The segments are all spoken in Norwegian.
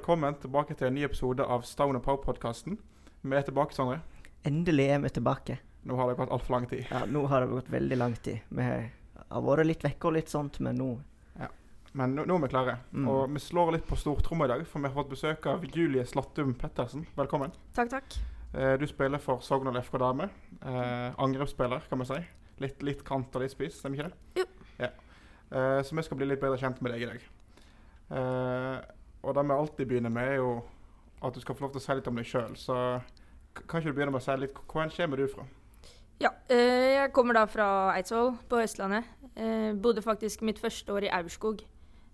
Velkommen tilbake til en ny episode av Stone and Pow-podkasten. Vi er tilbake, Sondre. Endelig er vi tilbake. Nå har det gått altfor lang tid. Ja, Nå har det gått veldig lang tid. Vi har har vært litt vekke og litt sånt, men nå Ja, Men nå, nå er vi klare. Mm. Og vi slår litt på stortromma i dag, for vi har fått besøk av Julie Slattum Pettersen. Velkommen. Takk, takk. Eh, du spiller for Sogndal FK Dame. Eh, angrepsspiller, kan vi si. Litt, litt kant og litt spiss, stemmer ikke det? Jo. Ja. Eh, så vi skal bli litt bedre kjent med deg i dag. Eh, og det vi alltid begynner med, er jo at du skal få lov til å si litt om deg sjøl. Så kan ikke du begynne med å si litt Hvor kommer du fra? Ja, eh, jeg kommer da fra Eidsvoll på Østlandet. Eh, bodde faktisk mitt første år i Aurskog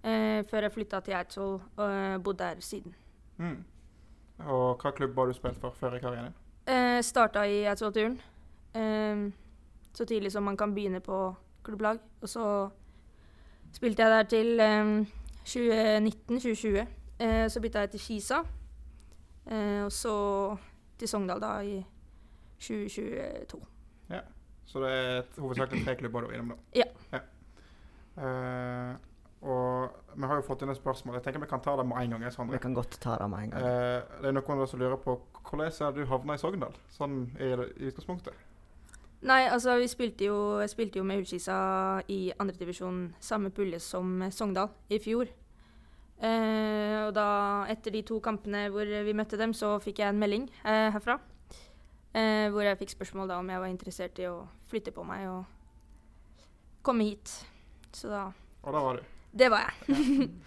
eh, før jeg flytta til Eidsvoll og bodde der siden. Mm. Og hva klubb har du spilt for før i karrieren? Eh, starta i Eidsvollturen så tidlig som man kan begynne på klubblag. Og så spilte jeg der til 2019-2020. Eh, så bytta jeg til Kisa. Eh, og så til Sogndal da i 2022. Ja. Så det er et- hovedsakelig tre klubber du er innom nå? Ja. Eh, og vi har jo fått inn et spørsmål. Jeg tenker vi kan ta det med en gang. jeg, Vi kan godt ta det med en gang. Eh, det er noen som lurer på hvordan er det du havna i Sogndal, sånn i, i utgangspunktet? Nei, altså vi spilte jo, jeg spilte jo med Ullskisa i andredivisjon samme pulje som Sogndal i fjor. Eh, og da, etter de to kampene hvor vi møtte dem, så fikk jeg en melding eh, herfra. Eh, hvor jeg fikk spørsmål da om jeg var interessert i å flytte på meg og komme hit. Så da Og da var du. Det var jeg.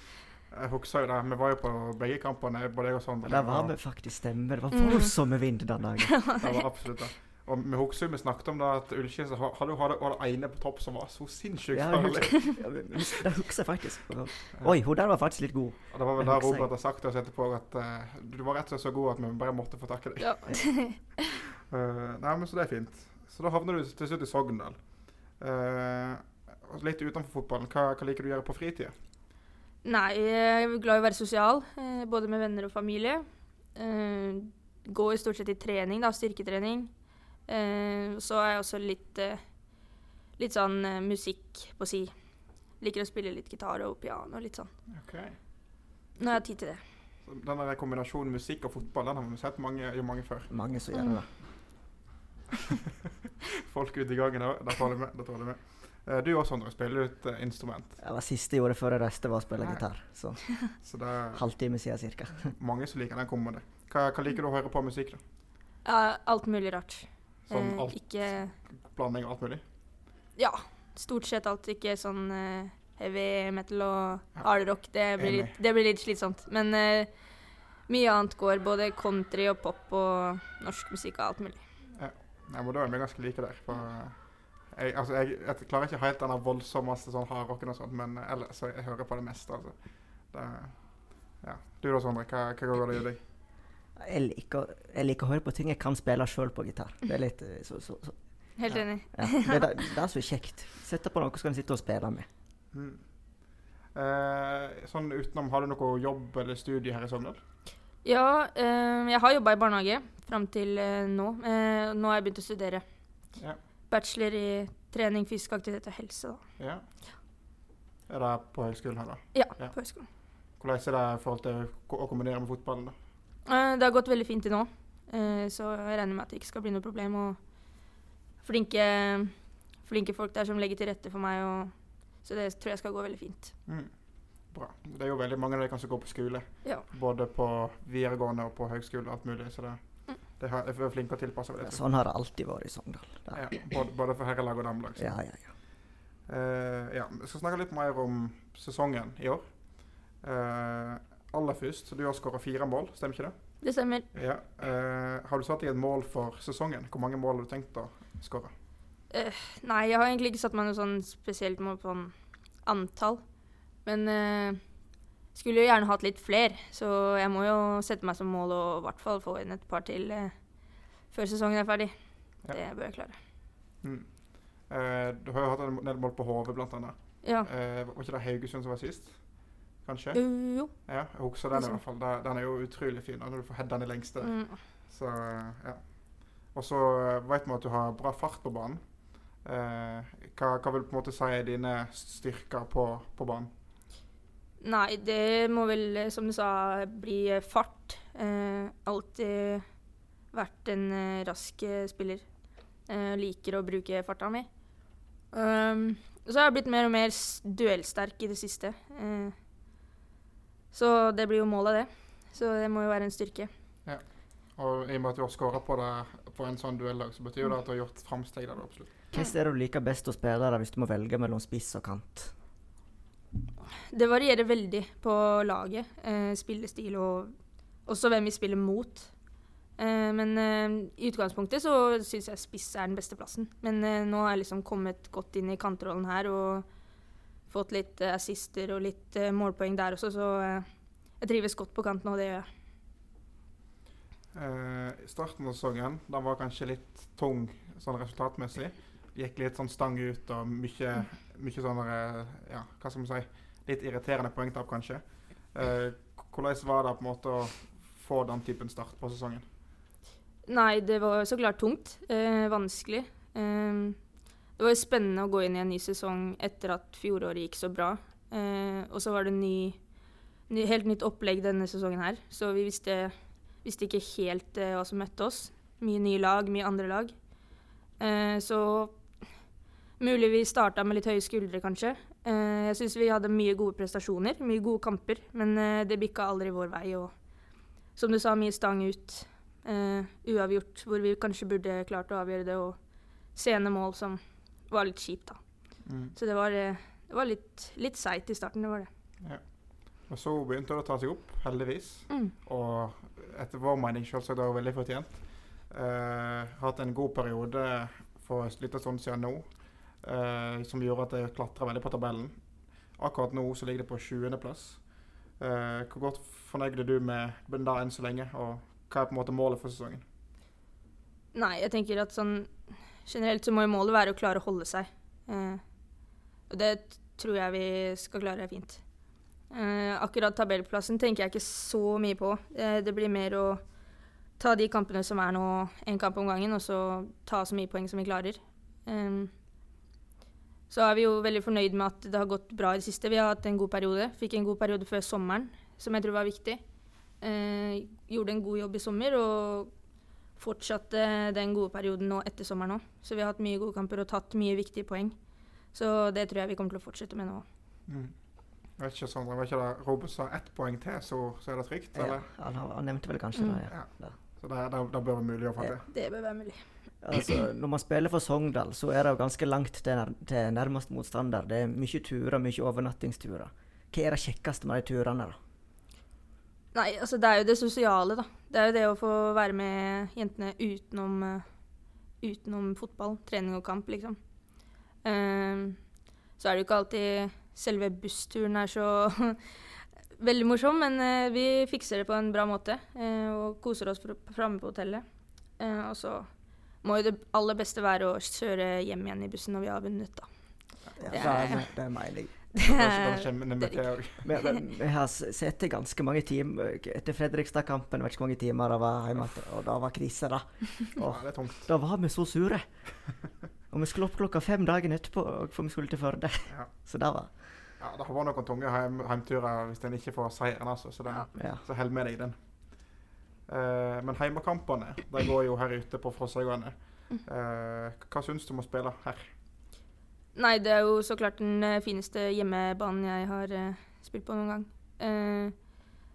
Jeg husker jo det. Vi var jo på begge kampene, både jeg og Sondre. Det var vi faktisk stemmer. Det var voldsomme vind den dagen. Det var absolutt det. Og vi husker vi snakket om det at Ullkisa hadde jo det ene på topp som var så sinnssykt farlig. ja, det husker jeg faktisk. Oi, hun der var faktisk litt god. Og det var vel det Robert har sagt til oss etterpå, at uh, du var rett og slett så god at vi bare måtte få tak i deg. Ja. uh, nei, men Så det er fint. Så da havner du til slutt i Sogndal. Uh, litt utenfor fotballen, hva, hva liker du å gjøre på fritida? Nei, jeg er glad i å være sosial, både med venner og familie. Gå går stort sett i trening, da, styrketrening. Eh, så er jeg også litt, eh, litt sånn eh, musikk på si. Liker å spille litt gitar og piano, litt sånn. Når jeg har tid til det. Denne Den kombinasjonen musikk og fotball den har vi sett mange, mange før. Mange som gjør det. Folk ute i gangen òg. Da tar du med. Da tar du med. Eh, du også, Sondre, spiller ut eh, instrument. Det var siste jeg gjorde før jeg reiste, var å spille Nei. gitar. Så Så det er halvtime siden cirka. mange som liker den kommende. Hva, hva liker du å høre på musikk, da? Ja, alt mulig rart. Sånn Eh, alt, Ikke av alt mulig? Ja, stort sett alt. Ikke sånn eh, heavy metal og Ja. hardrock. Det, det blir litt slitsomt. Men eh, mye annet går. Både country og pop og norsk musikk og alt mulig. Jeg men Da vi ganske like der. Jeg, altså, jeg, jeg klarer ikke helt den voldsommeste sånn hardrocken og sånt, men ellers så jeg hører på det meste. altså. Det, ja. Du da, Sondre, hva, hva går det i deg? Jeg liker, jeg liker å høre på ting jeg kan spille sjøl på gitar. Det er litt eh, så, så, så, Helt Ja. enig. ja. det, er, det er så kjekt. Sette på noe, så kan du sitte og spille med. Mm. Eh, sånn utenom, Har du noe jobb eller studie her i Sogndal? Ja, eh, jeg har jobba i barnehage fram til eh, nå. Eh, nå har jeg begynt å studere. Ja. Bachelor i trening, fysisk aktivitet og helse. Da. ja. Er det på høgskolen her, da? Ja, Ja. på høyskolen. Hvordan er det i forhold til å kombinere med fotballen? da? Eh, det har gått veldig fint til nå, eh, så jeg regner med at det ikke skal bli noe problem. Og flinke, flinke folk der som legger til rette for meg, og, så det tror jeg skal gå veldig fint. Mm. Bra. Det er jo veldig mange av dere som går på skole. Ja. Både på videregående og på høgskole og alt mulig. Så det, Mm. jeg er flinke til å tilpasse Ja, det. sånn har det alltid vært i Sogndal. Ja, både, både for herrelag og damelag. så. Ja, ja, ja. Uh, ja, Vi skal snakke litt mer om sesongen i år. Eh, aller først, du har skåra fire mål, stemmer ikke det? Det stemmer. Ja. Uh, har du satt deg et mål for sesongen? Hvor mange mål har du tenkt å skåre? Nei, jeg har egentlig ikke satt meg noe sånn spesielt mål på sånn antall. Men uh, skulle jo gjerne hatt litt flere, så jeg må jo sette meg som mål å i hvert fall få inn et par til før sesongen er ferdig. Ja. Det bør jeg klare. Mm. Du har jo hatt en del mål på HV, blant annet. Ja. Var ikke det Haugesund som var sist? Kanskje? Jo, jo. Ja, jeg husker den i hvert fall. Den er jo utrolig fin når du får headene den i lengste. Mm. Så, ja. Og så eh, vet vi at du har bra fart på banen. Eh, hva, hva vil du på en måte si er dine styrker på, på banen? Nei, det må vel, eh, som du sa, bli eh, fart. Eh, alltid vært en rask spiller. Eh, liker å bruke farta mi. Um, og så har jeg blitt mer og mer duellsterk i det siste. Eh, så det blir jo målet, det. Så det må jo være en styrke. Ja. Og i og med at du har skåra på det på en sånn duellag, så betyr jo det at du har gjort framsteg der, absolutt. Hvordan er det du liker best å spille der hvis du må velge mellom spiss og kant? Det varierer veldig på laget, eh, spillestil og også hvem vi spiller mot. Eh, men eh, i utgangspunktet så syns jeg spiss er den beste plassen. Men eh, nå har jeg liksom kommet godt inn i kantrollen her og fått litt eh, assister og litt eh, målpoeng der også, så eh, jeg trives godt på kanten, og det gjør jeg. Eh, starten av sesongen den var kanskje litt tung sånn resultatmessig. Gikk litt sånn stang ut og mye, mye sånne ja, hva skal man si, litt irriterende poengtap, kanskje. Eh, hvordan var det på en måte å få den typen start på sesongen? Nei, det var så klart tungt. Eh, vanskelig. Eh, det var spennende å gå inn i en ny sesong etter at fjoråret gikk så bra. Eh, og så var det ny, ny, helt nytt opplegg denne sesongen her, så vi visste, visste ikke helt eh, hva som møtte oss. Mye nye lag, mye andre lag. Eh, så mulig vi starta med litt høye skuldre, kanskje. Eh, jeg syns vi hadde mye gode prestasjoner, mye gode kamper, men eh, det bikka aldri vår vei. Og som du sa, mye stang ut eh, uavgjort, hvor vi kanskje burde klart å avgjøre det, og sene mål som var litt kjipt, da. Mm. Så det var, eh, det var litt, litt seigt i starten, det var det. Men så begynte det å ta seg opp, heldigvis. Mm. Og etter vår mening selvsagt var veldig fortjent. Eh, hatt en god periode for en liten stund siden nå, eh, som gjorde at det klatra veldig på tabellen. Akkurat nå så ligger det på 20.-plass. Eh, hvor godt fornøyd er du med det enn så lenge, og hva er på en måte målet for sesongen? Nei, jeg tenker at sånn generelt så må jo målet være å klare å holde seg. Eh, og det tror jeg vi skal klare fint. Eh, akkurat tabellplassen tenker jeg ikke så mye på. Eh, det blir mer å ta de kampene som er nå, én kamp om gangen, og så ta så mye poeng som vi klarer. Eh, så er vi jo veldig fornøyd med at det har gått bra i det siste. Vi har hatt en god periode. Fikk en god periode før sommeren, som jeg tror var viktig. Eh, gjorde en god jobb i sommer og fortsatte den gode perioden nå etter sommeren òg. Så vi har hatt mye gode kamper og tatt mye viktige poeng. Så det tror jeg vi kommer til å fortsette med nå. Mm. Jeg vet ikke, Sondre, var ikke det Robert sa ett poeng til, så, så er det trygt? Ja, eller? han, han nevnte vel kanskje Mm. det, ja. Ja. Så det, det, det bør være mulig å få Ja. Det bør være mulig. Altså, når man spiller for Sogndal, så er det jo ganske langt til, nær, til nærmest motstander. Det er mye turer, mye overnattingsturer. Hva er det kjekkeste med de turene, da? Nei, altså det er jo det sosiale, da. Det er jo det å få være med jentene utenom, eh, utenom fotball, trening og kamp, liksom. Ehm, så er det jo ikke alltid selve bussturen er så veldig morsom, men uh, vi fikser det på en bra måte uh, og koser oss fr- framme på hotellet. Uh, og så må jo det aller beste være å kjøre hjem igjen i bussen når vi har vunnet, da. Ja, Det er- det er meg, også. Vi, har sett sittet ganske mange timer etter Fredrikstad-kampen. Vet ikke hvor mange timer det var hjemme, og det var krise, da. Ja, Og det tungt. da var vi så sure. Og vi skulle opp klokka fem dagen etterpå, for vi skulle til Førde. Ja. Så det var Ja, det har vært noen tunge heim, heimturer hvis en ikke får seieren, altså. Så, Ja. Ja. så held med deg den. Uh, men heimekampene de går jo her ute på Frossøyane. Uh, hva syns du om å spille her? Nei, det er jo så klart den eh, fineste hjemmebanen jeg har eh, spilt på noen gang. Eh,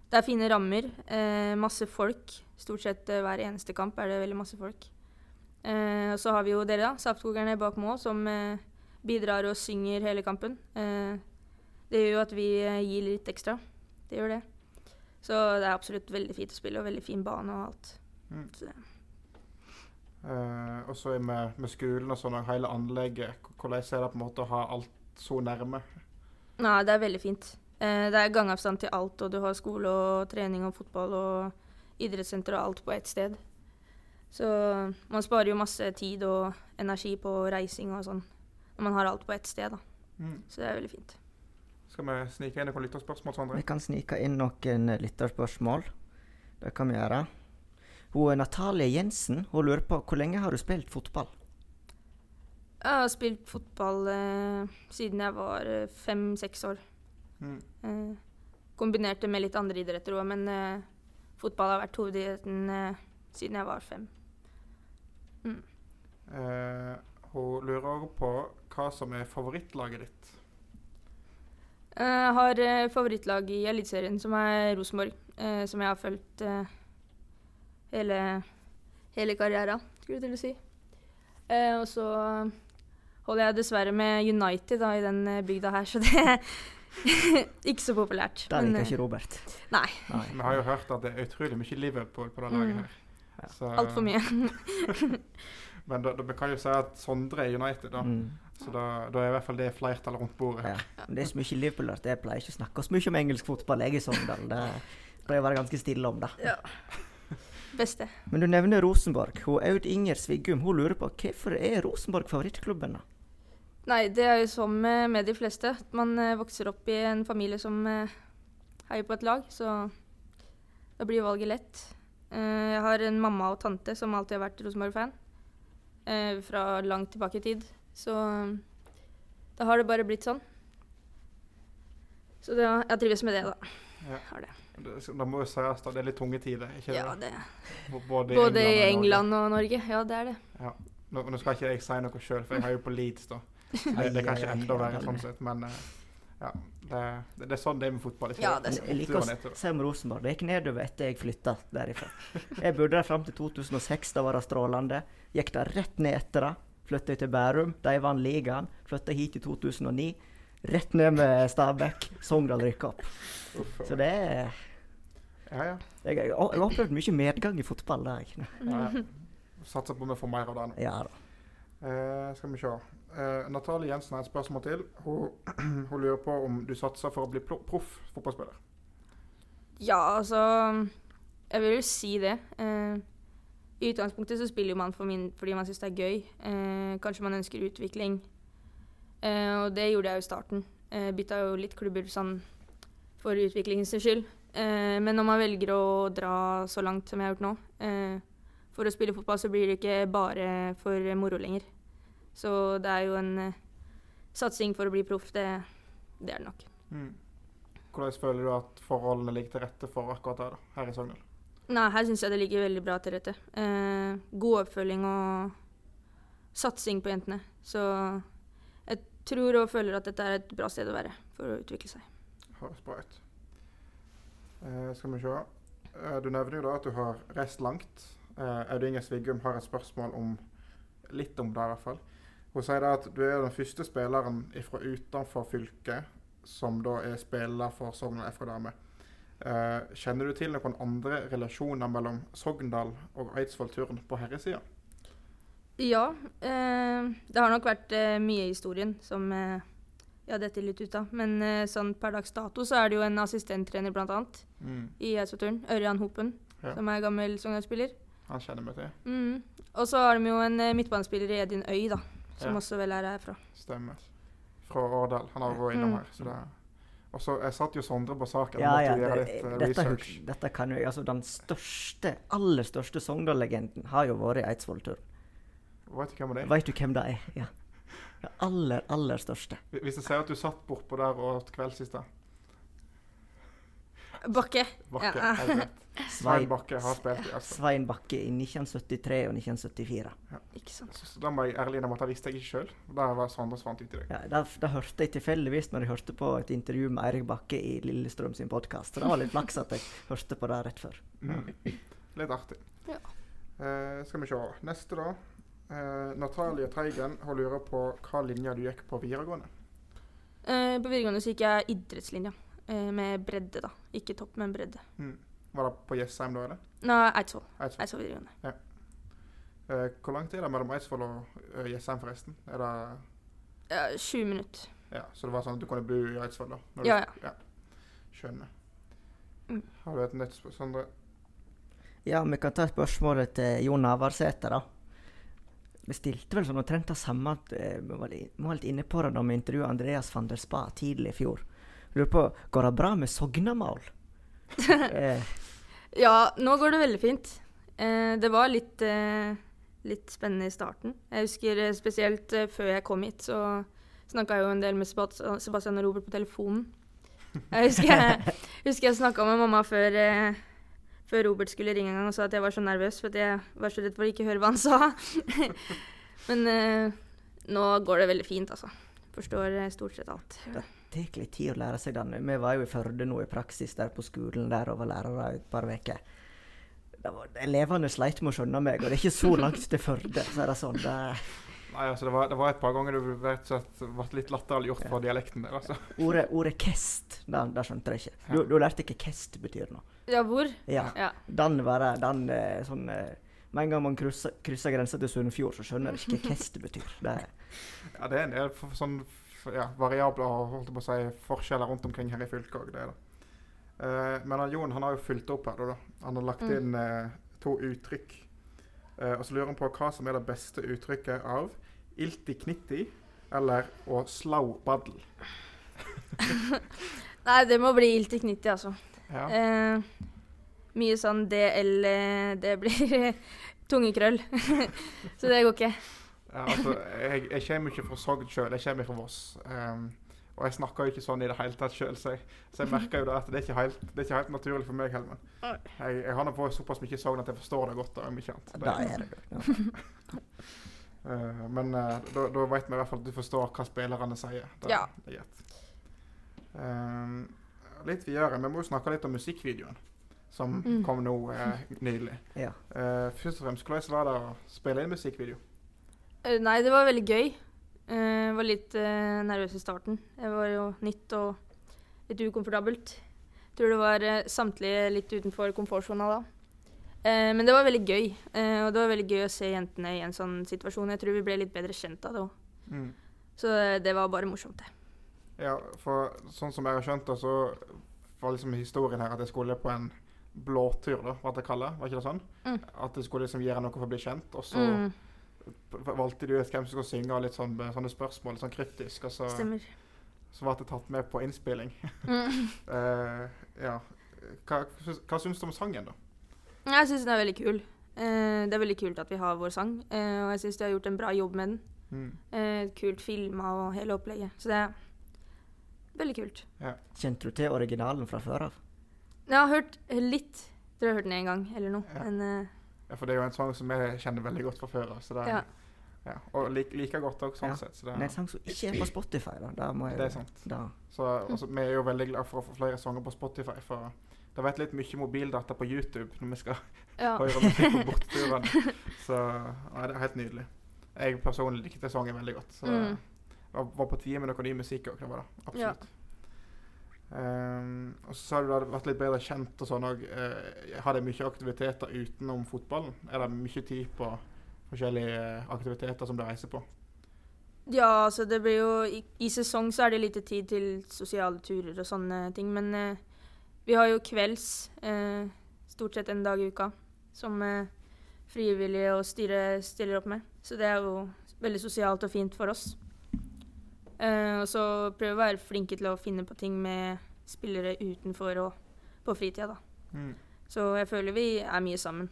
det er fine rammer, eh, masse folk. Stort sett eh, hver eneste kamp er det veldig masse folk. Eh, og så har vi jo dere, da, Saftkokerne bak mål, som bidrar og synger hele kampen. Det gjør jo at vi gir litt ekstra. Det gjør det. Så det er absolutt veldig fint å spille, og veldig fin bane og alt. Mm. Så Eh, og så med, med skolen og sånn, og hele anlegget. Hvordan er det på en måte å ha alt så nærme? Nei, det er veldig fint. Uh, det er gangavstand til alt, og du har skole og trening og fotball og idrettssenter og alt på ett sted. Så man sparer jo masse tid og energi på reising og sånn når man har alt på ett sted, da. Mm. Så det er veldig fint. Skal vi snike inn noen lytterspørsmål, Sondre? Vi kan snike inn noen lytterspørsmål. Det kan vi gjøre. Hun er Natalie Jensen hun lurer på hvor lenge har du spilt fotball? Jeg har spilt fotball eh, siden jeg var eh, fem-seks år. Mm. Eh, kombinert med litt andre idretter òg, men eh, fotball har vært hovedidretten eh, siden jeg var fem. Eh, hun lurer òg på hva som er favorittlaget ditt. Eh, Jeg har eh, favorittlag i Eliteserien, som er Rosenborg. eh, som jeg har fulgt eh, hele, hele karrieren, skulle jeg til å si. Eh, og så holder jeg dessverre med United da, i den eh, bygda her, så det er ikke så populært. Det Men, liker eh, ikke Robert. Nei, Nei. Vi har jo hørt at det er utrolig mye Liverpool på det Mm. laget her. Ja. Altfor mye. Men da, da, vi kan jo si at Sondre er United, da. Mm. Så da, da er i hvert fall det flertallet rundt bordet her. Ja. Det er så mye Liverpool at jeg pleier ikke å snakke så mye om engelsk fotball jeg i Sogndal. Det pleier å være ganske stille om det. Ja. Beste. Men du nevner Rosenborg. Hun Aud Inger Sviggum hun lurer på hvorfor er Rosenborg favorittklubben? da? Nei, det er jo som eh, med de fleste. at Man eh, vokser opp i en familie som eh, heier på et lag, så da blir valget lett. Eh, jeg har en mamma og tante som alltid har vært Rosenborg-fan. eh, fra langt tilbake i tid. Så da har det bare blitt sånn. Så det, jeg trives med det, da. Ja. Har det. Det, det må jo sies da, det er litt tunge tider, ikke Ja, det? det. Både, Både i og England og Norge. Ja, det er det. Nå, nå skal ikke jeg si noe sjøl, for jeg har jo på Leeds, da. Det, det er kanskje enda verre sånn sett, men eh, ja. Det, det, det er sånn det er med fotball. Ikke Ja, er Jeg liker å si om Rosenborg. Det gikk nedover etter jeg flytta derifra. Jeg bodde der fram til 2006. Da var det strålende. Gikk det rett ned etter det. Flytta til Bærum. De vant ligaen. Flytta hit i 2009. Rett ned med Stabæk. Sogndal rykker opp. Så det er Ja, ja. Jeg jeg har opplevd mye medgang i fotball. der. ja, ja. Satser på vi får mer av det nå. Ja da. Eh, skal vi se. Eh, Natalie Jensen har et spørsmål til. Hun, hun lurer på om du satser for å bli proff fotballspiller. Ja, altså Jeg vil jo si det. Eh, I utgangspunktet så spiller man for min, fordi man syns det er gøy. Eh, kanskje man ønsker utvikling. Eh, og det gjorde jeg jo i starten. Eh, Bytta jo litt klubber sånn for utviklingens skyld. Eh, men når man velger å dra så langt som jeg har gjort nå, eh, for å spille fotball, så blir det ikke bare for moro lenger. Så det er jo en satsing for å bli proff. Det, det er det nok. Mm. Hvordan føler du at forholdene ligger til rette for akkurat det da, her i Sogndal? Nei, her syns jeg det ligger veldig bra til rette. Eh, god oppfølging og satsing på jentene. Så tror og føler at dette er et bra sted å være for å utvikle seg. Høres bra ut. Eh, skal vi se. Eh, du nevner jo da at du har reist langt. Eh, Aud Inger Sviggum har et spørsmål om litt om det, i hvert fall. Hun sier da at du er den første spilleren fra utenfor fylket som da er spiller for Sogndal FK Dame. Eh, kjenner du til noen andre relasjoner mellom Sogndal og Eidsvoll Turn på herresida? Ja, eh, det har nok vært eh, mye i historien som eh, jeg detter litt ut av. Men eh, sånn per dags dato så er det jo en assistenttrener blant annet Mm. i Eidsvollturen, Ørjan Hopen, Ja. som er gammel Sogndal-spiller. Han kjenner meg til. Mm. Og så har de jo en eh, midtbanespiller i Edin Øy, da, som Ja. også vel er herfra. Stemmer. Fra Årdal. Han har vært innom Mm. her. så det... Og så Jeg satt jo Sondre på saken. Ja, ja, det, litt eh, dette, research. dette kan jo jeg. Altså, den største, aller største Sogndal-legenden har jo vært i Eidsvollturen. Vet du hvem det er? Veit du hvem det er? Ja. Det aller, aller største. Hvis jeg sier at du satt bortpå der og åt kvelds i stad Bakke. Bakke, Ja. Svein Bakke har spilt i Eidsvoll. Svein Bakke i 1973 og 1974. Ikke sant. Så, så da må jeg ærlig innrømme at det visste jeg ikke sjøl. Det var Sondre fant ut i deg. Ja, da, det, hørte jeg tilfeldigvis når jeg hørte på et intervju med Eirik Bakke i Lillestrøm sin podkast. Det var litt flaks at jeg hørte på det rett før. Mm. Litt artig. Ja. Eh, skal vi se. Neste, da. Eh, Natalie Teigen har lurer på hva linja du gikk på videregående. Eh, på videregående så gikk jeg idrettslinja. Eh, med bredde, da. Ikke topp, men bredde. Mm. Var det på Jessheim da, eller? Nei, Eidsvoll. Eidsvoll. Eidsvoll videregående. Eh, hvor langt er det mellom Eidsvoll og eh, Jessheim, forresten? Er det Ja, 20 minutter. Ja, så det var sånn at du kunne bo i Eidsvoll, da? når Ja, du- ja. Skjønner. Mm. Har du et nytt spørsmål, Sondre? Ja, vi kan ta spørsmålet til Jon Navarsete, da. Vi stilte vel sånn omtrent det samme eh, Vi var litt inne på det da vi intervjuet Andreas van der Spa tidlig i fjor. Lurer på, Går det bra med Sognamål? eh, Ja, nå går det veldig fint. Eh, det var litt, eh, litt spennende i starten. Jeg husker eh, spesielt eh, før jeg kom hit, så snakka jeg jo en del med Sebastian og Robert på telefonen. Jeg husker jeg, husker jeg snakka med mamma før, før Robert skulle ringe en gang og sa at jeg var så nervøs for at jeg var så redd for å ikke høre hva han sa. Men eh, nå går det veldig fint, altså. Forstår eh, stort sett alt. Det tar litt tid å lære seg den. Vi var jo i Førde nå i praksis der på skolen der og var lærere et par uker. Elevene sleit med å skjønne meg, og det er ikke så langt til Førde. så er det sånn, det, Nei, altså, det var, det var et par ganger du ble litt latterliggjort for dialekten der, altså. Ordet, ordet kest, det, det skjønte jeg ikke. Du, du lærte ikke kest betyr nå. Ja, hvor? Ja. Ja. Den var den eh, sånn eh, Med en gang man krysser, krysser grensa til Sunnfjord, så skjønner jeg ikke hva kest betyr. Det, Ja, det er en del sånn ja, variabler og holdt jeg på å si, forskjeller rundt omkring her i fylket òg. Det da. Eh, men Jon han har jo fulgt opp her. Da, da. Han har lagt Mm. inn eh, to uttrykk. Eh, og så lurer han på hva som er det beste uttrykket av ilti knitti eller å slau baddel. Nei, det må bli ilti knitti, altså. Ja. Eh, mye sånn DL eh, Det blir tungekrøll. så det går ikke. Ja, altså, jeg, jeg kommer ikke fra Sogn sjøl, jeg kommer fra Voss. Um, og jeg snakker jo ikke sånn i det hele tatt sjøl, så, så jeg merker jo da at det er ikke helt, det er ikke helt naturlig for meg, Helmen. Jeg, jeg har nå på såpass mye Sogn at jeg forstår det godt. da, om ikke annet. det er det. Eh, men uh, da, da vet vi i hvert fall at du forstår hva spillerne sier. Det, Ja. det. Um, litt videre, vi må jo snakke litt om musikkvideoen som Mm. kom nå uh, nylig. Ja. Eh, først og fremst, hvordan var det å spille inn musikkvideo? Eh, nei, det var veldig gøy. Eh, Jeg var litt nervøs i starten. Jeg var jo nytt og litt ukomfortabelt. Tror det var samtlige litt utenfor komfortsona da. Eh, men det var veldig gøy. Eh, og det var veldig gøy å se jentene i en sånn situasjon. Jeg tror vi ble litt bedre kjent av det òg. Mm. Så eh, det var bare morsomt, det. Ja, for sånn som jeg har skjønt det, så var liksom historien her at jeg skulle på en blåtur, da, hva det kaller. Var ikke det sånn? Mm. At jeg skulle liksom gjøre noe for å bli kjent, og så Mm, valgte du ut hvem som skulle synge, og litt sånn, sånne spørsmål, sånn kryptisk, og så, stemmer. så ble det tatt med på innspilling. Mm. Eh, ja. Hva, hva syns du om sangen, da? Jeg syns den er veldig kul. Uh, det er veldig kult at vi har vår sang, uh, og jeg syns de har gjort en bra jobb med den. Mm. Uh, kult filma og hele opplegget. Så det er veldig kult. Kjente du til originalen fra før av? Jeg har hørt litt. Tror jeg har hørt den en gang eller noe. Ja. Men eh, Ja, for det er jo en sang som jeg kjenner veldig godt fra før av. Ja. Ja. Og lik, like godt òg, sånn Ja. sett. Så Det er en sang som ikke er på Spotify. da. Da må jeg, det er sant. Da. Så altså, vi er jo veldig glad for å få flere sanger på Spotify. For det har vært litt mye mobildata på YouTube når vi skal ja. høre musikk på borteturene. Så nei, det er helt nydelig. Jeg personlig likte sangen veldig godt. Så Mm. det var, på tide med noe ny musikk òg. Det. Ja. Absolutt. Ehm, og så har du vært litt bedre kjent og sånn òg. har de mye aktiviteter utenom fotballen? Er det mye tid på forskjellige eh, aktiviteter som du reiser på? ja, altså det blir jo i, I sesong så er det lite tid til sosiale turer og sånne ting. Men eh, vi har jo kvelds eh, stort sett en dag i uka som eh, frivillige og styret stiller opp med. Så det er jo veldig sosialt og fint for oss. Eh, og så prøve å være flinke til å finne på ting med spillere utenfor og på fritida, da. Mm. Så jeg føler vi er mye sammen.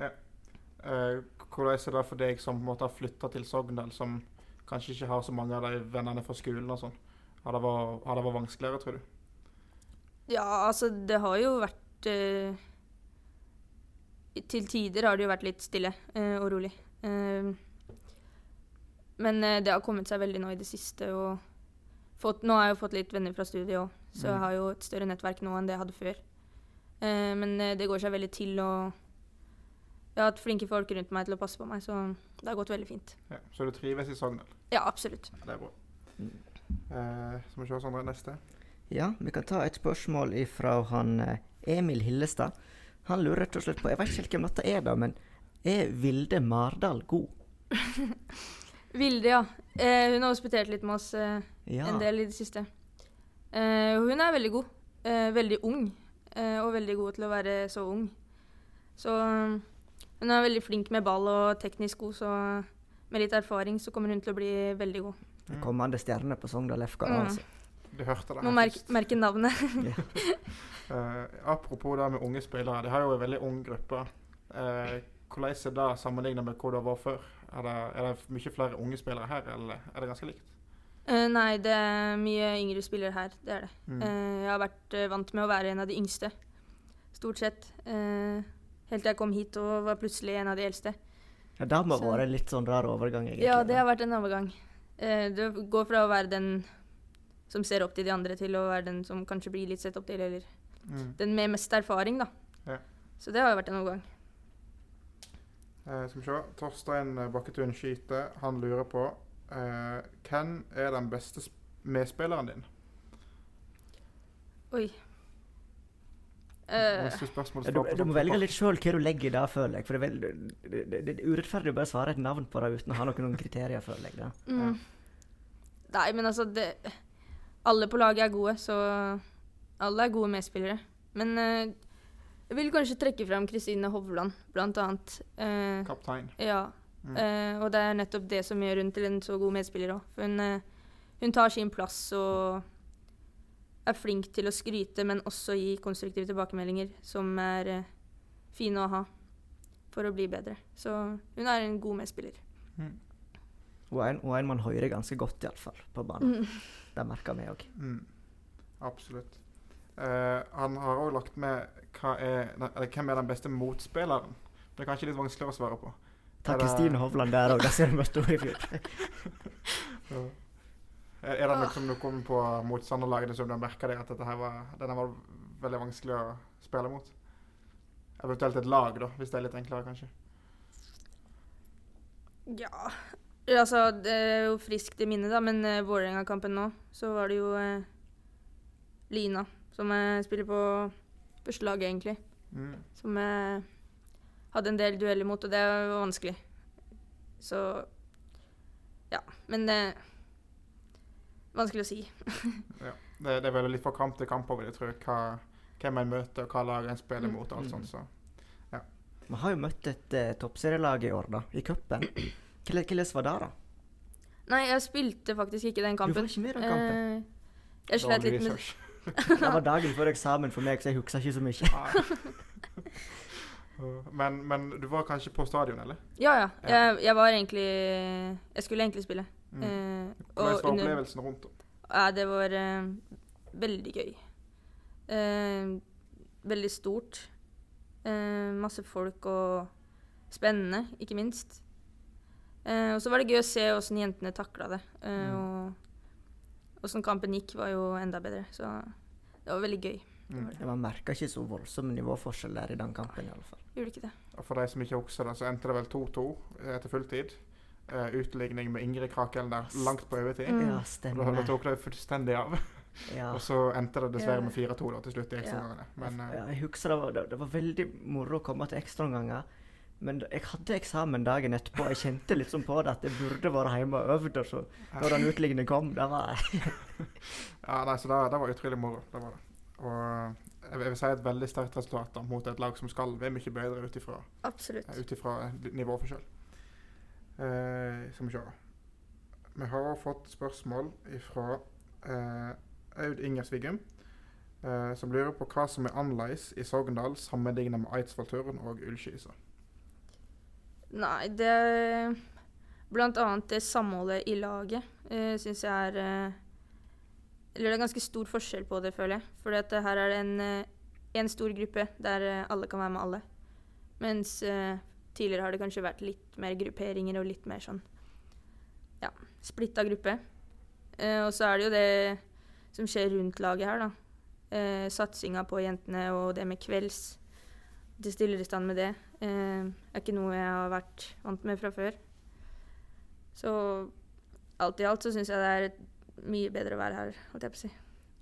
Eh, hvordan er det for deg som på en måte har flytta til Sogndal, som kanskje ikke har så mange av de vennene fra skolen og sånn? Har har det vært vanskeligere, tror du? Ja, altså det har jo vært eh, Til tider har det jo vært litt stille eh, og rolig. Eh, men eh, det har kommet seg veldig nå i det siste. Og fått, nå har jeg jo fått litt venner fra studiet òg, så Mm. jeg har jo et større nettverk nå enn det jeg hadde før. Eh, men eh, det går seg veldig til, og jeg har hatt flinke folk rundt meg til å passe på meg, så det har gått veldig fint. Ja. Så du trives i Sogndal? Ja, absolutt. Det er bra. Eh, så må vi se Sondre, neste. Ja, vi kan ta et spørsmål fra han eh, Emil Hillestad. Han lurer rett og slett på Jeg vet ikke helt hvem dette er, da, men er Vilde Mardal god? Vilde, ja. Eh, hun har hospitert litt med oss eh, Ja. en del i det siste. Eh, hun er veldig god. Eh, veldig ung. eh, og veldig god til å være så ung. Så hun er veldig flink med ball og teknisk god, så med litt erfaring så kommer hun til å bli veldig god. Mm. Kommende stjerne på Sogndal FK. Mm. Du hørte det Må her merke, først. merke navnet. uh, apropos det med unge spillere. De har jo en veldig ung gruppe. Uh, hvordan er det sammenlignet med hvor det var før? Er det, er det mye flere unge spillere her, eller er det ganske likt? Uh, nei, det er mye yngre spillere her. Det er det. Mm. Eh, jeg har vært vant med å være en av de yngste, stort sett. Eh, helt til jeg kom hit og var plutselig en av de eldste. Ja, det må ha vært en litt sånn rar overgang, egentlig. Ja, det har vært en overgang. det du går fra å være den som ser opp til de andre, til å være den som kanskje blir litt sett opp til, eller Mm. den med mest erfaring, da. Ja. Så det har jo vært en omgang. Eh, skal vi se. Torstein eh, Bakketun Skyte, han lurer på eh, Hvem er den beste medspilleren din? Oi. Eh, å Ja, du, du må sånn velge litt sjøl hva du legger i det, føler jeg. For det er, vel, det, det, det er urettferdig å bare svare et navn på det uten å ha noen, noen kriterier, føler jeg. Da. mm. Nei, men altså det, Alle på laget er gode, så alle er gode medspillere. Men eh, jeg vil kanskje trekke fram Kristine Hovland, blant annet. Eh, Kaptein. Ja. Mm. Eh, og det er nettopp det som gjør hun til en så god medspiller òg. For hun, eh, hun tar sin plass og er flink til å skryte, men også gi konstruktive tilbakemeldinger som er eh, fine å ha for å bli bedre. Så hun er en god medspiller. Mm. Og en, og en man hører ganske godt, iallfall, på banen. Mm. Det merker vi òg. Mm. Absolutt. Uh, han har òg lagt med hva er, eller, hvem er den beste motspilleren. Det er kanskje litt vanskeligere å svare på. Ta Er Kristine Hovland der òg, det ser du møtte henne i fjor. Er, er det liksom noen på motstanderlagene som du merker merka deg at dette her var, denne var veldig vanskelig å spille mot? Eventuelt et lag, da, hvis det er litt enklere, kanskje. Ja Altså, det er jo friskt i minnet, da, men uh, Vålerenga-kampen nå, så var det jo uh, Lina, som uh, spiller på førstelaget, egentlig. Mm. som jeg hadde en del dueller mot, og det var vanskelig. Så ja. Men det er vanskelig å si. Ja. Det, det er vel litt fra kamp til kamp tror jeg. Hva, hvem en møter, og hva lag en spiller Mm. mot. og alt sånt, så. Vi har jo møtt et uh, toppserielag i år, da, i cupen. Hvordan var det, da? Nei, jeg spilte faktisk ikke den kampen. Du var ikke med i den kampen. Eh, jeg slet litt med. Det var dagen før eksamen for meg, så jeg husker ikke så mye. Men, men du var kanskje på stadion, eller? Ja, ja. Ja. Jeg, jeg var egentlig Jeg skulle egentlig spille. Mm. Eh, Hvordan var under- opplevelsen rundt? om? Ja, det var eh, veldig gøy. Eh, veldig stort. Eh, masse folk og spennende, ikke minst. Eh, og så var det gøy å se åssen jentene takla det. Eh, Mm. Og åssen kampen gikk, var jo enda bedre. Så det var veldig gøy. Mm. Man merka ikke så voldsom nivåforskjell der i den kampen, i alle fall. Gjorde ikke det. Og for de som ikke husker det, så endte det vel 2-2 etter fulltid. Uh, utligning med Ingrid Krakelen der langt på overtid. Mm. Ja, Og Da, da tok det fullstendig av. Ja. Og så endte det dessverre med 4-2 da til slutt i ekstraomgangene. Ja. Uh, ja, jeg husker det var, det, det var veldig moro å komme til ekstraomganger. Men jeg hadde eksamen dagen etterpå. Jeg kjente liksom på det at jeg burde vært hjemme og øvd. Så, når den utliggende kom, det var ja, nei, så det, det var utrolig moro. Det var det. Og jeg vil, si et veldig sterkt resultat da, mot et lag som skal være mye bedre ut ifra ut ifra nivåforskjell. Eh, skal vi se. Vi har fått spørsmål fra eh, Aud Inger Svigum, eh, som lurer på hva som er annerledes i Sogndal sammenlignet med Eidsvollturen og Ullskisa. Nei, det Blant annet det samholdet i laget uh, syns jeg er uh, Eller det er ganske stor forskjell på det, føler jeg. For her er det en, uh, en stor gruppe der eh, alle kan være med alle. Mens eh, tidligere har det kanskje vært litt mer grupperinger og litt mer sånn ja, splitta gruppe. Eh, og så er det jo det som skjer rundt laget her, da. Eh, satsinga på jentene og det med kvelds. I stand med det. Eh, er ikke noe jeg har vært vant med fra før. Så alt i alt så syns jeg det er et mye bedre å være her, holdt jeg på å si.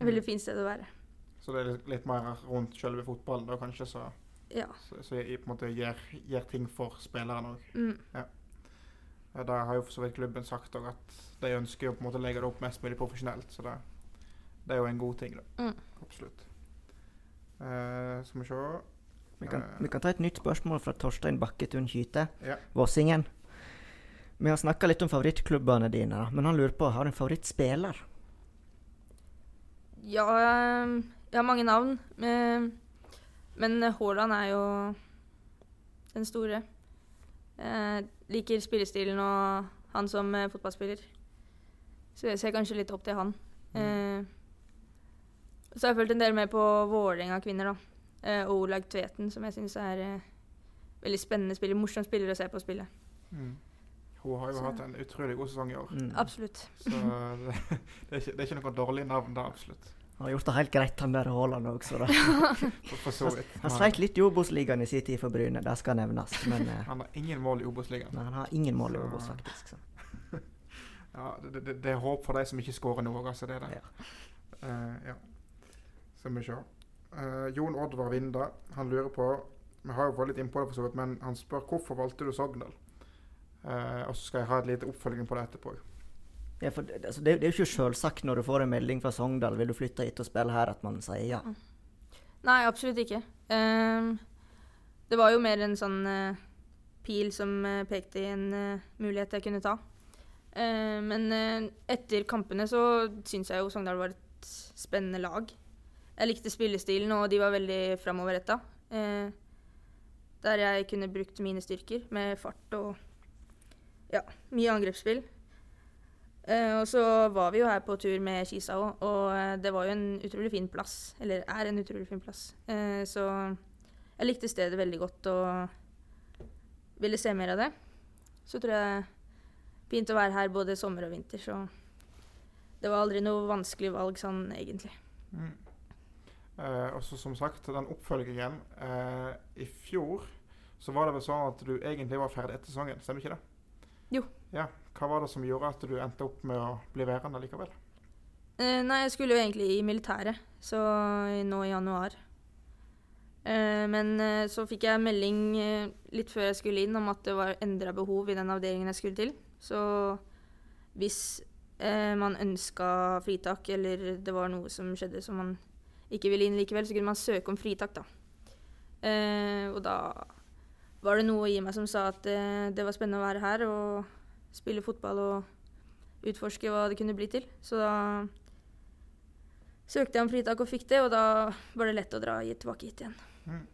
Et veldig Mm. fint sted å være. Så det er litt mer rundt selve fotballen da, kanskje, så, Ja. så, så jeg på en måte gjør, gjør ting for spilleren òg. Mm. Ja, Da har jo for så vidt klubben sagt òg at de ønsker å på en måte legge det opp mest mulig profesjonelt. Så det, det er jo en god ting, da. Mm. Absolutt. Eh, skal vi se vi kan, Eh. vi kan ta et nytt spørsmål fra Torstein Bakketun Kyte, Ja. Vossingen. Vi har snakka litt om favorittklubbene dine, men han lurer på har du en favorittspiller. Ja, eh, jeg har mange navn. eh, Men Haaland er jo den store. Jeg liker spillestilen og han som eh, fotballspiller. Så jeg ser kanskje litt opp til han. Mm. Så så har jeg fulgt en del med på Vålerenga kvinner, da. Eh, og Olag Tveten, som jeg syns er eh, veldig spennende spiller. Morsom spiller å se på spillet. Mm. Hun har jo Så- hatt en utrolig god sesong i år. Mm. Absolutt. Så det, det, er ikke, det er ikke noe dårlig navn der, absolutt. Han har gjort det helt greit, han der Haaland også. Da. For, så vidt. Han sleit litt i Obos-ligaen i sin tid for Bryne, det skal nevnes. Men eh, Han har ingen mål i Obos-ligaen. han har ingen mål i Så- Obos, faktisk. Så. Ja, det, det, det er håp for de som ikke skårer noe. Altså, det er det. Ja. Uh, ja. Skal vi se. Eh, Jon Oddvar Vinda han lurer på Vi har jo vært litt innpå det, for så vidt, men han spør hvorfor valgte du Sogndal? Uh, og så skal jeg ha et lite oppfølging på det etterpå. Ja, for det, altså, det, det er jo ikke selvsagt når du får en melding fra Sogndal vil du flytte hit og spille her, at man sier ja. Nei, absolutt ikke. Um, det var jo mer en sånn uh, pil som pekte i en mulighet jeg kunne ta. Eh, men etter kampene så syns jeg jo Sogndal var et spennende lag. Jeg likte spillestilen, og de var veldig framoverretta. Eh, der jeg kunne brukt mine styrker med fart og ja, mye angrepsspill. Eh, og så var vi jo her på tur med Kisa òg, og eh, det var jo en utrolig fin plass. Eller er en utrolig fin plass. Eh, så jeg likte stedet veldig godt og ville se mer av det. Så tror jeg fint å være her både sommer og vinter, så det var aldri noe vanskelig valg sånn egentlig. Mm. Eh, og så som sagt, den oppfølgingen eh, I fjor så var det vel sånn at du egentlig var ferdig etter sesongen, stemmer ikke det? Jo. Ja. Hva var det som gjorde at du endte opp med å bli værende likevel? Eh, nei, jeg skulle jo egentlig i militæret, så nå i januar. Eh, men eh, så fikk jeg melding eh, litt før jeg skulle inn om at det var endra behov i den avdelingen jeg skulle til. Så hvis man ønska fritak, eller det var noe som skjedde som man ikke ville inn likevel, så kunne man søke om fritak, da. Eh, og da var det noe i meg som sa at eh, det var spennende å være her og spille fotball og utforske hva det kunne bli til. Så da søkte jeg om fritak og fikk det, og da var det lett å dra tilbake hit igjen. Mm.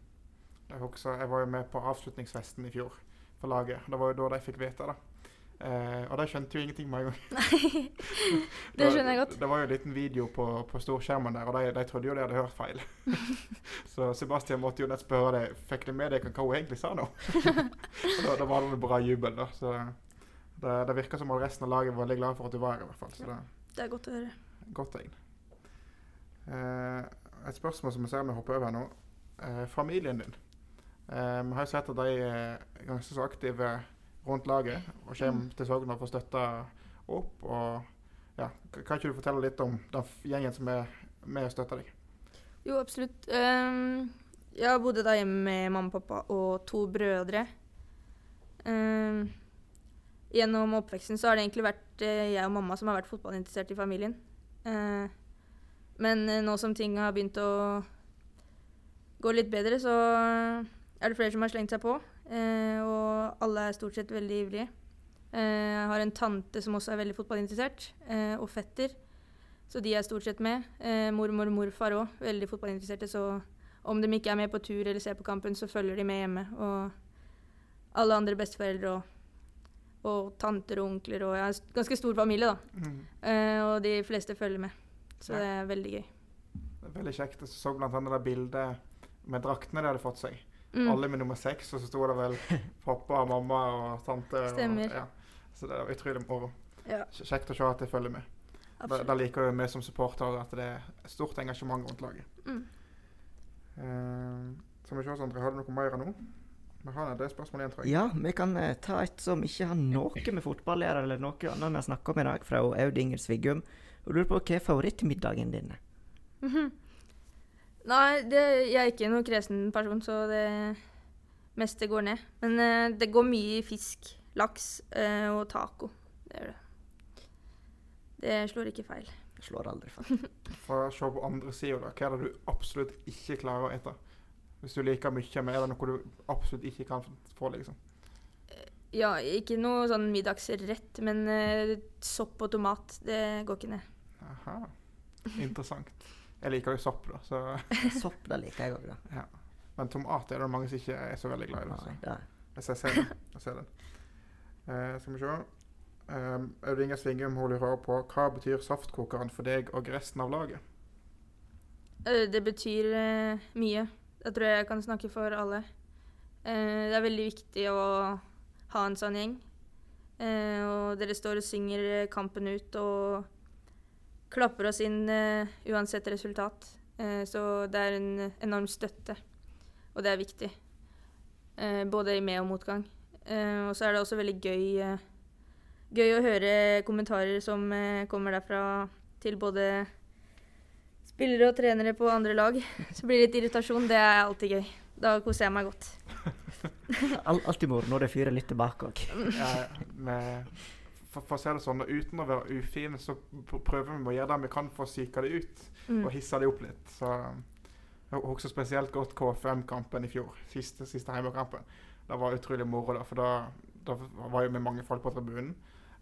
Jeg, husker, jeg var jo med på avslutningsfesten i fjor for laget. Det var jo da de fikk vite det. Eh, og de skjønte jo ingenting med en gang. Det skjønner jeg godt. Det, var jo en liten video på, på storskjermen der, og de, de trodde jo de hadde hørt feil. så Sebastian måtte jo nett spørre deg fikk de med deg hva hun egentlig sa nå. og da, da var det en bra jubel. da. Så det, det virka som om resten av laget var veldig glad for at du var her. i hvert fall. Så det Det er godt å høre. godt tegn. Eh, et spørsmål som jeg ser vi hopper over her nå. Eh, familien din. Vi har jo sett at de er ganske så aktive rundt laget og kommer Mm. til Sogn og får støtte opp. og ja, Kan ikke du fortelle litt om den gjengen som er med og støtter deg? Jo, absolutt. Um, jeg bodde da hjemme med mamma og pappa og to brødre. Um, gjennom oppveksten så har det egentlig vært eh, jeg og mamma som har vært fotballinteressert i familien. Uh, men eh, nå som ting har begynt å gå litt bedre, så er det flere som har slengt seg på. Eh, og alle er stort sett veldig ivrige. Eh, jeg har en tante som også er veldig fotballinteressert, eh, og fetter. Så de er stort sett med. Eh, mormor og morfar òg, veldig fotballinteresserte. Så om de ikke er med på tur eller ser på kampen, så følger de med hjemme. Og alle andre besteforeldre og, og tanter og onkler og Jeg har en ganske stor familie, da. Mm. Eh, og de fleste følger med. Så Ja. det er veldig gøy. Det er veldig kjekt. Jeg så annet det bildet med draktene de hadde fått seg. Mm. Alle med nummer seks, og så sto det vel pappa, mamma og tante. Stemmer. Og, ja. Så det var utrolig moro. Ja, Kjekt å se at det følger med. Da, da liker vi som supportere at det er stort engasjement rundt laget. Mm. Uh, skal vi se, Sondre, har du noe mer nå? Vi har en spørsmålet spørsmål igjen, tror jeg. Ja, vi kan eh, ta et som ikke har noe med fotball å gjøre, eller noe annet vi har snakket om i dag, fra Aud Inger Sviggum. Hun lurer på hva er favorittmiddagen din Mm Mhm. Nei, det, jeg er ikke noen kresen person, så det meste går ned. Men eh, det går mye i fisk, laks eh, og taco. Det gjør det. Det slår ikke feil. Det Slår aldri feil. For å se på andre sida, da. Hva er det du absolutt ikke klarer å ete? Hvis du liker mye, men er det noe du absolutt ikke kan få, liksom? Ja, ikke noe sånn middagsrett, men eh, sopp og tomat, det går ikke ned. Aha. Interessant. Jeg liker jo sopp, da. Så, Sopp, da liker jeg òg, da. ja. Men tomat er det mange som ikke er så veldig glad i. Da, Nei, så. Jeg ser, den. Jeg ser den. Uh, skal vi se. Um, Aud Inger Svingum hun lurer på hva betyr saftkokeren for deg og resten av laget? Eh, Det betyr uh, mye. Jeg tror jeg kan snakke for alle. Uh, det er veldig viktig å ha en sånn gjeng. Uh, og dere står og synger kampen ut og klapper oss inn uh, uansett resultat. Uh, så det er en enorm støtte, og det er viktig. Uh, både i med- og motgang. Eh, og så er det også veldig gøy, gøy å høre kommentarer som kommer derfra til både spillere og trenere på andre lag. Så blir det litt irritasjon. Det er alltid gøy. Da koser jeg meg godt. Al alltid moro når det fyrer litt tilbake òg. For, for å se det sånn, uten å være ufine, så prøver vi å gjøre det vi kan for å psyke det ut. Mm. Og hisse det opp litt. Så jeg husker spesielt godt KFM-kampen i fjor. Siste, siste hjemmekampen. Det var utrolig moro, da. For da, da var jo vi mange folk på tribunen.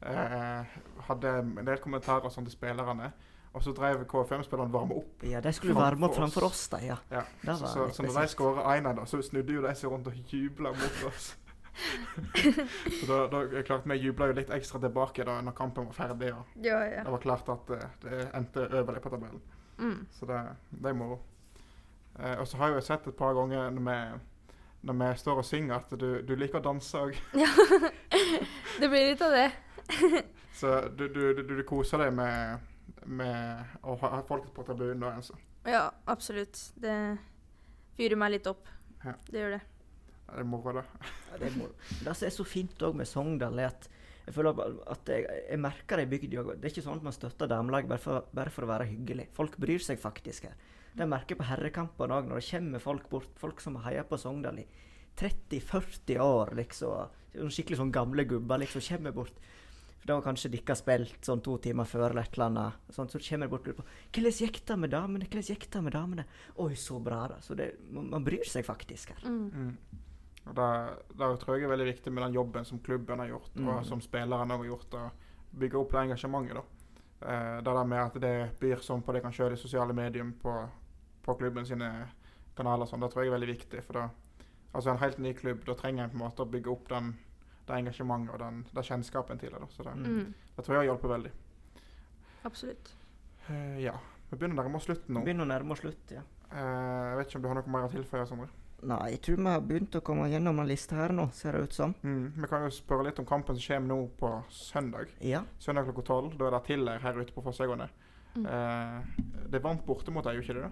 Eh, hadde en del kommentarer sånn til spillerne. Og så drev KFM-spillerne varme opp. Ja, de skulle varme opp framfor oss, da, Ja. Ja. Så, så, så når de skåra 1-1, så snudde jo de seg rundt og jubla mot oss. så da, da klart Vi jubla jo litt ekstra tilbake da når kampen var ferdig. og Ja, ja. Det var klart at eh, det endte over det på tabellen. Mm. Så det, det er moro. Eh, og så har jeg jo sett et par ganger når vi, når vi står og synger, at du, du liker å danse òg. Det blir litt av det. Så du, du, du, koser deg med, med å ha, ha folk på tribunen da, altså. Ja, absolutt. Det fyrer meg litt opp. Ja. Det gjør det. Ja, Det er moro, da. Ja, det er moro. Det som er så fint òg med Sogndal, er at jeg føler at jeg, jeg merker det i bygda òg. Det er ikke sånn at man støtter damelaget bare, for- bare for å være hyggelig. Folk bryr seg faktisk her. Det merker jeg på herrekampene òg, når det kommer folk bort. Folk som har heia på Sogndal i 30-40 år, liksom. Skikkelig sånn gamle gubber liksom kommer bort. For da har kanskje dere spilt sånn to timer før eller et eller annet. Sånn, så kommer de bort og lurer på 'Hvordan gikk det med damene?' Hvordan gikk det med damene? Oi, så bra, da. Så det, man, man bryr seg faktisk her. Mm. Og det tror jeg er veldig viktig med den jobben som klubben har gjort, og Mm. som spillerne har gjort. Å bygge opp det engasjementet. da. Eh, det der med at det byr sånn på det kan kjøre i sosiale medier på, på klubben sine kanaler, sånn, det tror jeg er veldig viktig. For da, altså en helt ny klubb, da trenger en på en måte å bygge opp den, det engasjementet og den, den kjennskapen til det. da. Så det, Mm. det tror jeg har hjulpet veldig. Absolutt. Eh, ja. Vi begynner nærme oss slutten nå. Begynner å nærme oss slutt, ja. Eh, jeg vet ikke om du har noe mer å tilføye, Sondre? Nei, jeg tror vi har begynt å komme gjennom en liste her nå, ser det ut som. Mm. Vi kan jo spørre litt om kampen som kommer nå på søndag. Ja. Søndag klokka tolv. Da er det Tiller her ute på Fossøyene. Mm. Eh, det vant borte mot deg, jo ikke det?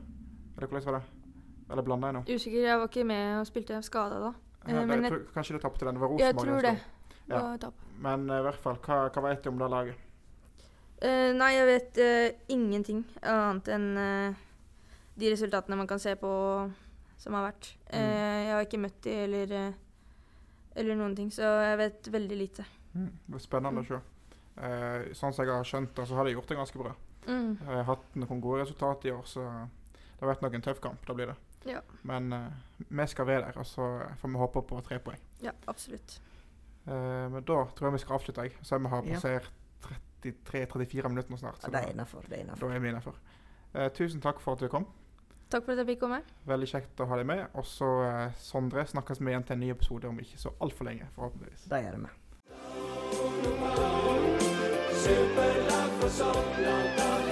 Eller hvordan var det? Eller blanda jeg nå? Usikker. Jeg var ikke med og spilte skada da. Ja, Eh, men jeg tror, kanskje det tapte den. Det var Jeg tror det. Ja. Det Ja. Men eh, i hvert fall, hva, hva vet du om det laget? Uh, nei, jeg vet uh, ingenting annet enn de resultatene man kan se på som har vært. Eh, Mm. jeg har ikke møtt de eller, eh, eller noen ting, så jeg vet veldig lite. Det er spennende å se. Eh, sånn som jeg har skjønt det, så har de gjort det ganske bra. Mm. Jeg har hatt noen gode resultater i år, så det har vært nok en tøff kamp. Da blir det. Ja. Men eh, vi skal være der, og så får vi håpe på tre poeng. Ja, absolutt. Eh, men da tror jeg vi skal avslutte, jeg. Så vi har Ja. passert 33-34 minutter nå snart. ja Så det er innafor. Det er da innafor. er vi innafor. Eh, tusen takk for at du kom. Takk for at jeg fikk komme. Veldig kjekt å ha deg med. Og så, eh, Sondre, snakkes vi igjen til en ny episode om ikke så altfor lenge, forhåpentligvis. Da gjør vi. Superlag for Sogndal, da er